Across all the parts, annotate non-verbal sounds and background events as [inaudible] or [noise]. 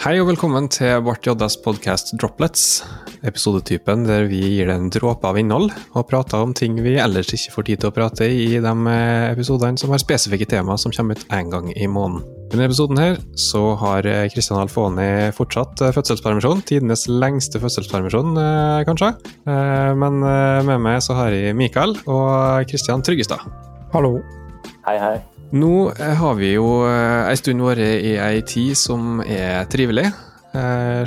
Hei og velkommen til Bart Joddas podkast Droplets. Episodetypen der vi gir deg en dråpe av innhold, og prater om ting vi ellers ikke får tid til å prate i i de eh, episodene som har spesifikke tema som kommer ut én gang i måneden. I denne episoden her så har Kristian Alfoni fortsatt eh, fødselspermisjon. Tidenes lengste fødselspermisjon, eh, kanskje. Men med meg så har jeg Mikael og Kristian Tryggestad. Hallo. Hei, hei. Nå har vi jo ei stund vært i ei tid som er trivelig.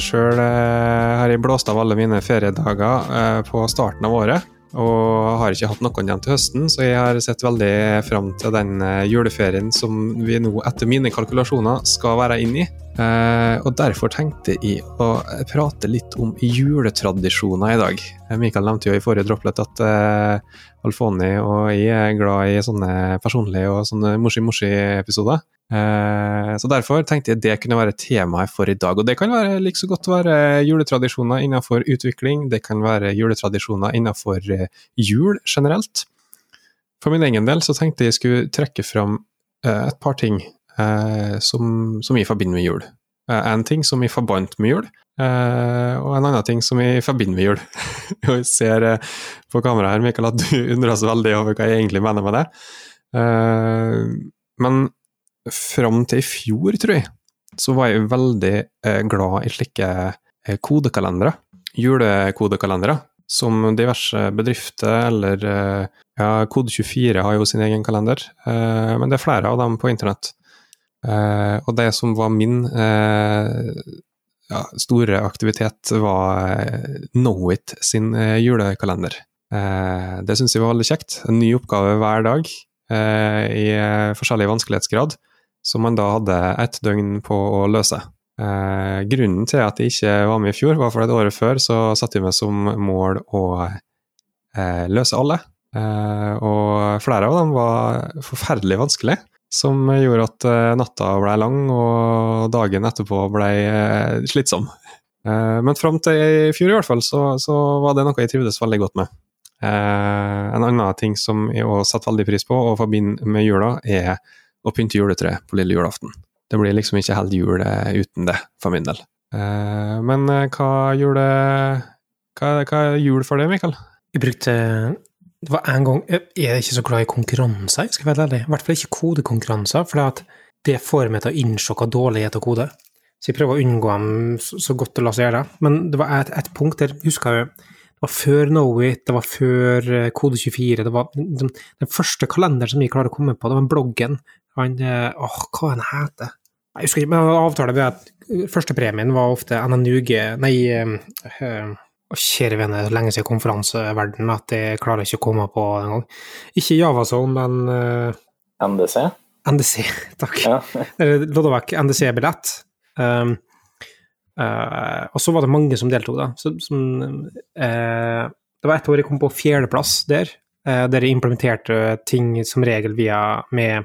Sjøl har jeg blåst av alle mine feriedager på starten av året. Og har ikke hatt noen igjen til høsten, så jeg har sett veldig fram til den juleferien som vi nå, etter mine kalkulasjoner, skal være inne i. Og derfor tenkte jeg å prate litt om juletradisjoner i dag. Mikael nevnte jo i forrige droplet at Alfoni og jeg er glad i sånne personlige og sånne morsi-morsi-episoder. Eh, så derfor tenkte jeg det kunne være temaet for i dag. Og det kan være like så godt være juletradisjoner innenfor utvikling, det kan være juletradisjoner innenfor eh, jul generelt. For min egen del så tenkte jeg skulle trekke fram eh, et par ting som, som jeg forbinder med jul. En ting som jeg forbandt med jul, Uh, og en annen ting som vi forbinder med jul. [laughs] jeg ser på kameraet her, Mikael, at du undrer så veldig over hva jeg egentlig mener med det. Men fram til i fjor, tror jeg, så var jeg veldig glad i slike kodekalendere. Julekodekalendere. Som diverse bedrifter eller Ja, Kode24 har jo sin egen kalender, men det er flere av dem på internett. Og det som var min ja, store aktivitet var eh, Knowit sin eh, julekalender. Det syns jeg var veldig kjekt. En ny oppgave hver dag i forskjellig vanskelighetsgrad, som man da hadde ett døgn på å løse. grunnen til at jeg ikke var med i fjor, var fordi året før så satte jeg meg som mål å løse alle. og flere av dem var forferdelig vanskelig som gjorde at uh, natta ble lang og dagen etterpå ble uh, slitsom. Uh, men fram til i fjor i hvert fall, så, så, var det noe jeg trivdes veldig godt med. en annen ting som jeg òg setter veldig pris på og forbinder med jula, er å pynte juletre på lille julaften. Det blir liksom ikke helt jul uten det, for min del. men hva gjorde hva, hva er jul for deg, Mikael? Jeg brukte det var en gang Jeg er ikke så glad i konkurranser, skal jeg være ærlig. I hvert fall ikke kodekonkurranser, for det får meg til å innse hvor dårlig er til å kode. Så jeg prøver å unngå dem så godt det lar seg gjøre. Men det var et, et punkt der, husker jeg det var før Knowit, det var før eh, Kode24 Det var den, den første kalenderen som jeg klarer å komme på, det var bloggen. Han eh, Åh, hva den heter Jeg husker ikke, men avtalen ved at eh, førstepremien var ofte NNUG Nei, og kjære vene, lenge siden konferanseverden at jeg klarer ikke å komme på det gang. Ikke Javasol, men uh, eh, NDC? NDC, [laughs] takk. Ja. Loddevekk NDC-billett. Um, uh, og så var det mange som deltok, da. Så, som, uh, det var et år jeg kom på fjerdeplass der, der jeg implementerte ting som regel via med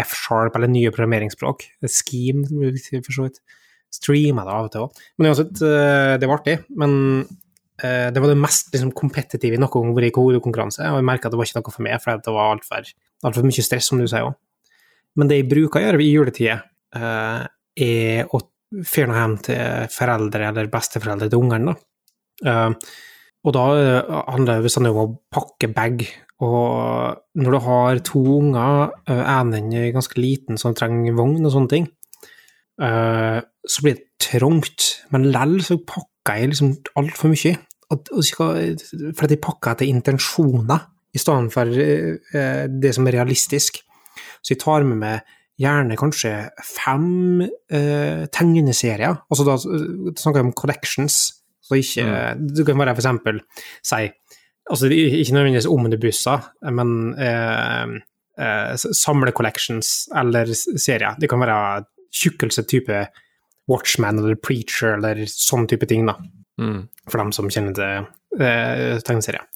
F-sharp eller nye programmeringsspråk. Scheme, for så vidt. Streama det av og til òg. Men uansett, det var artig. Men det var det mest liksom, kompetitive noen gang vært i hovedkonkurranse, og jeg merka at det var ikke noe for meg, for det var altfor alt for mye stress, som du sier òg. Men det jeg bruker å gjøre i juletida, uh, er å dra hjem til foreldre eller besteforeldre til ungene. Uh, og da handler det om å pakke bag. Og når du har to unger, uh, en er ganske liten som trenger vogn og sånne ting, så blir det trangt. Men lell så pakker pakker jeg liksom altfor mye. For at jeg pakker etter intensjoner i stedet for eh, det som er realistisk. Så jeg tar med meg gjerne kanskje fem eh, tegneserier. Altså da snakker jeg om collections. Så ikke mm. Det kan være for eksempel si Altså ikke nødvendigvis omnibusser, men eh, eh, samle-collections eller serier. Det kan være tjukkelse type Watchman eller Preacher eller sånn type ting, da. Mm. For dem som kjenner til eh, tegneserier.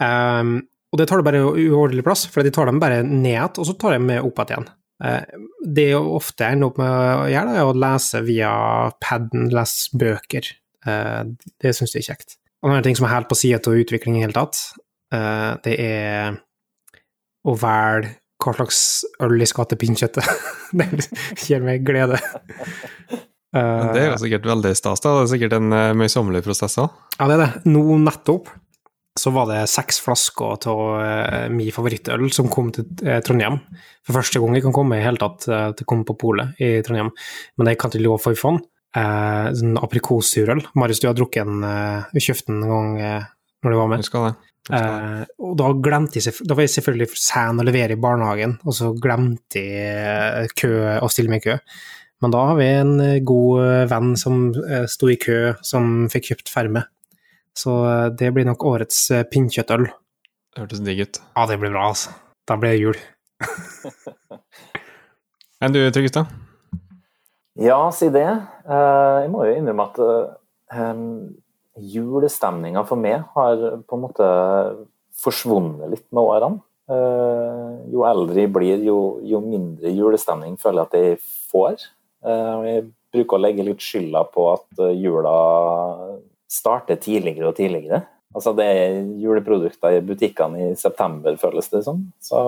Um, og det tar det bare uordentlig plass, for de tar dem bare ned igjen, og så tar de med opp igjen. Uh, det jeg ofte ender opp med å gjøre, er å lese via paden, lese bøker. Uh, det syns jeg er kjekt. En annen ting som er helt på sida av utvikling i hele tatt, uh, det er å velge hva slags øl jeg skal til pinnkjøttet. [laughs] det gir meg glede. Men det er jo sikkert veldig stas. da. Det er sikkert en uh, møysommelig prosess òg? Ja, det er det. Nå nettopp så var det seks flasker av uh, min favorittøl som kom til uh, Trondheim. For første gang jeg kan komme i hele tatt uh, til å komme på polet i Trondheim. Men jeg kan ikke love for fond. Uh, sånn aprikossurøl. Marius, du har drukket en uh, kjøpt en gang uh, når du var med. Jeg skal det. Uh, og da glemte jeg Da var jeg selvfølgelig sen å levere i barnehagen, og så glemte jeg kø, å stille meg i kø. Men da har vi en god venn som sto i kø, som fikk kjøpt Ferme. Så det blir nok årets pinnkjøttøl. Det hørtes digg ut. Ja, det blir bra, altså. Da blir det jul. [laughs] Enn du, Tryggestad? Ja, si det. Jeg må jo innrømme at julestemninga for meg har på en måte forsvunnet litt med årene. Jo eldre jeg blir, jo, jo, mindre julestemning føler jeg at jeg får. Uh, jeg bruker å legge litt skylda på at uh, jula starter tidligere og tidligere. Altså Det er juleprodukter i butikkene i september, føles det som. Så,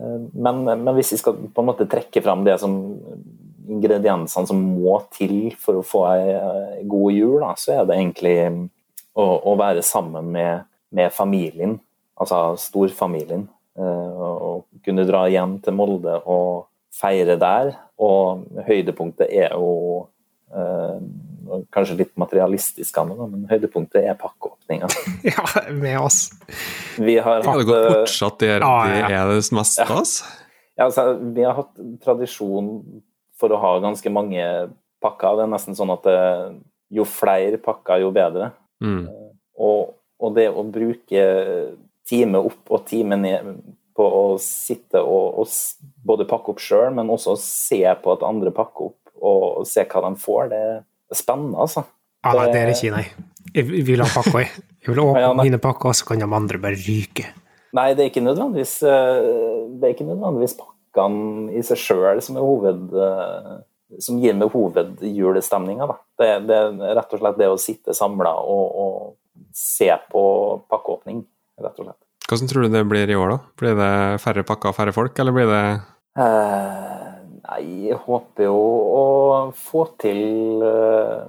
men, men, hvis jeg skal på en måte trekke fram det som ingrediensene som må til for å få ei god jul, da, så er det egentlig å, å være sammen med, med, familien, altså storfamilien. Eh, og kunne dra hjem til Molde og feire der. Og høydepunktet er jo eh, Kanskje litt materialistisk, men høydepunktet er pakkeåpninga. [laughs] ja, med oss. Vi har hatt Det går fortsatt det er, det, er det meste, altså? Ja, altså, vi har hatt tradisjon for å ha ganske mange pakker. Det er nesten sånn at det, eh, jo flere pakker, jo bedre. Mm. Og, og, det å bruke time opp og time ned på å sitte og, og både pakke opp sjøl, men også se på at andre pakker opp, og se hva de får, det er spennende, altså. Ja, nei, det er ikke, nei. Jeg vil ha pakker, jeg. Jeg vil åpne [laughs] ja, mine pakker, så kan de andre bare ryke. Nei, det er ikke nødvendigvis, eh, det er ikke nødvendigvis pakkene i seg sjøl som, er hoved som gir meg hovedjulestemninga. Det, det, er rett og slett det å sitte samla og, og, se på pakkeåpning, rett og slett. Hvordan tror du det blir i år, da? Blir det færre pakker og færre folk, eller blir det eh, Nei, jeg håper jo å få til eh,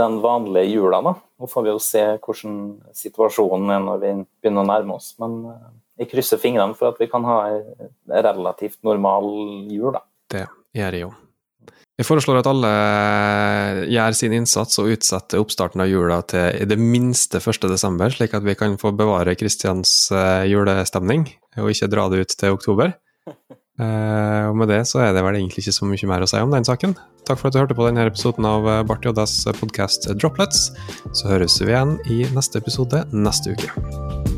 den vanlige jula, da. Nå får vi jo se hvordan situasjonen er når vi begynner å nærme oss. Men eh, jeg krysser fingrene for at vi kan ha en relativt normal jul, da. Det gjør jeg jo. Jeg foreslår at alle gjør sin innsats og utsetter oppstarten av jula til i det minste 1.12., slik at vi kan få bevare Kristians eh, julestemning, og ikke dra det ut til oktober. [laughs] Eh, og med det så er det vel egentlig ikke så mye mer å si om den saken. Takk for at du hørte på denne episoden av Barth Joddas podkast Droplets. Så høres vi igjen i neste episode neste uke.